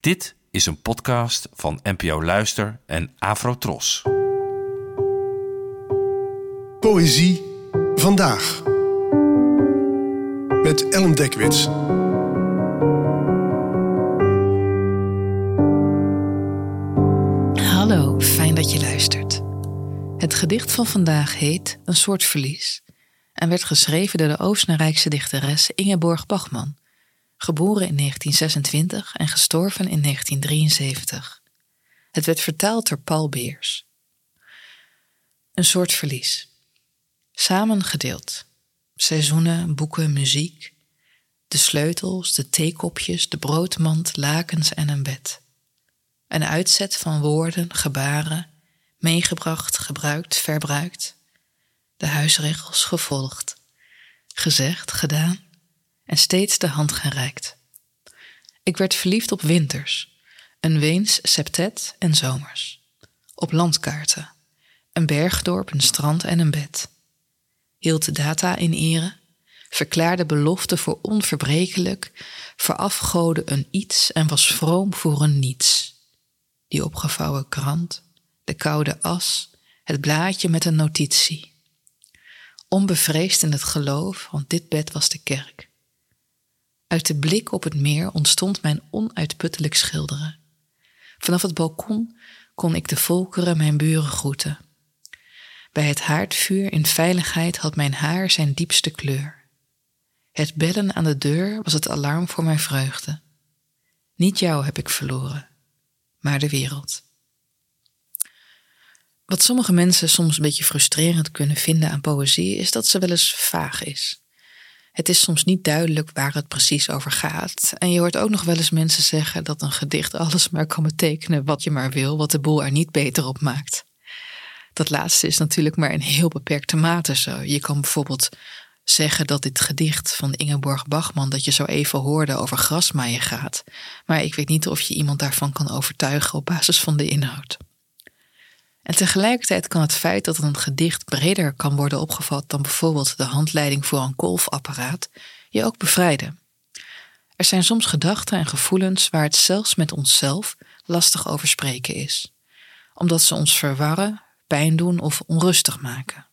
Dit is een podcast van NPO Luister en Afrotros. Poëzie vandaag. Met Ellen Dekwits. Hallo, fijn dat je luistert. Het gedicht van vandaag heet Een soort verlies en werd geschreven door de Oostenrijkse dichteres Ingeborg Bachmann, geboren in 1926 en gestorven in 1973. Het werd vertaald door Paul Beers. Een soort verlies. Samen gedeeld. Seizoenen, boeken, muziek. De sleutels, de theekopjes, de broodmand, lakens en een bed. Een uitzet van woorden, gebaren, meegebracht, gebruikt, verbruikt. De huisregels gevolgd. Gezegd, gedaan en steeds de hand gereikt. Ik werd verliefd op winters, een Weens septet en zomers. Op landkaarten, een bergdorp, een strand en een bed. Hield de data in ere, verklaarde belofte voor onverbrekelijk, verafgoden een iets en was vroom voor een niets. Die opgevouwen krant, de koude as, het blaadje met een notitie. Onbevreesd in het geloof, want dit bed was de kerk. Uit de blik op het meer ontstond mijn onuitputtelijk schilderen. Vanaf het balkon kon ik de volkeren mijn buren groeten. Bij het haardvuur in veiligheid had mijn haar zijn diepste kleur. Het bellen aan de deur was het alarm voor mijn vreugde. Niet jou heb ik verloren, maar de wereld. Wat sommige mensen soms een beetje frustrerend kunnen vinden aan poëzie is dat ze wel eens vaag is. Het is soms niet duidelijk waar het precies over gaat. En je hoort ook nog wel eens mensen zeggen dat een gedicht alles maar kan betekenen wat je maar wil, wat de boel er niet beter op maakt. Dat laatste is natuurlijk maar in heel beperkte mate zo. Je kan bijvoorbeeld zeggen dat dit gedicht van Ingeborg Bachman dat je zo even hoorde over grasmaaien gaat. Maar ik weet niet of je iemand daarvan kan overtuigen op basis van de inhoud. En tegelijkertijd kan het feit dat een gedicht breder kan worden opgevat dan bijvoorbeeld de handleiding voor een kolfapparaat je ook bevrijden. Er zijn soms gedachten en gevoelens waar het zelfs met onszelf lastig over spreken is, omdat ze ons verwarren, pijn doen of onrustig maken.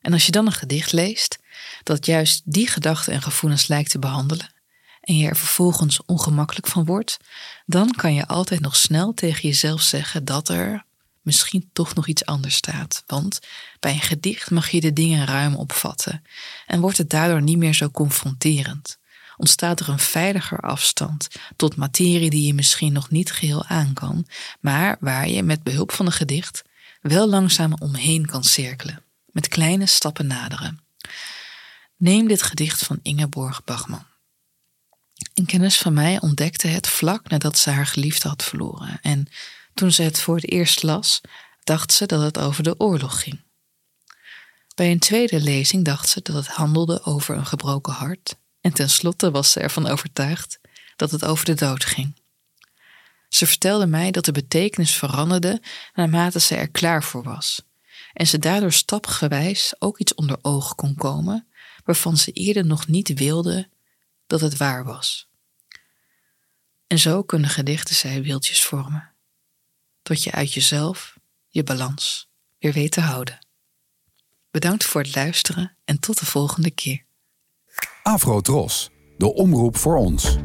En als je dan een gedicht leest dat juist die gedachten en gevoelens lijkt te behandelen, en je er vervolgens ongemakkelijk van wordt, dan kan je altijd nog snel tegen jezelf zeggen dat er, misschien toch nog iets anders staat. Want bij een gedicht mag je de dingen ruim opvatten en wordt het daardoor niet meer zo confronterend. Ontstaat er een veiliger afstand tot materie die je misschien nog niet geheel aan kan, maar waar je met behulp van een gedicht wel langzaam omheen kan cirkelen, met kleine stappen naderen. Neem dit gedicht van Ingeborg Bachman. Een kennis van mij ontdekte het vlak nadat ze haar geliefde had verloren en toen ze het voor het eerst las, dacht ze dat het over de oorlog ging. Bij een tweede lezing dacht ze dat het handelde over een gebroken hart, en tenslotte was ze ervan overtuigd dat het over de dood ging. Ze vertelde mij dat de betekenis veranderde naarmate ze er klaar voor was, en ze daardoor stapgewijs ook iets onder ogen kon komen waarvan ze eerder nog niet wilde dat het waar was. En zo kunnen gedichten zij wieltjes vormen tot je uit jezelf je balans weer weet te houden. Bedankt voor het luisteren en tot de volgende keer. Afro Tros, de omroep voor ons.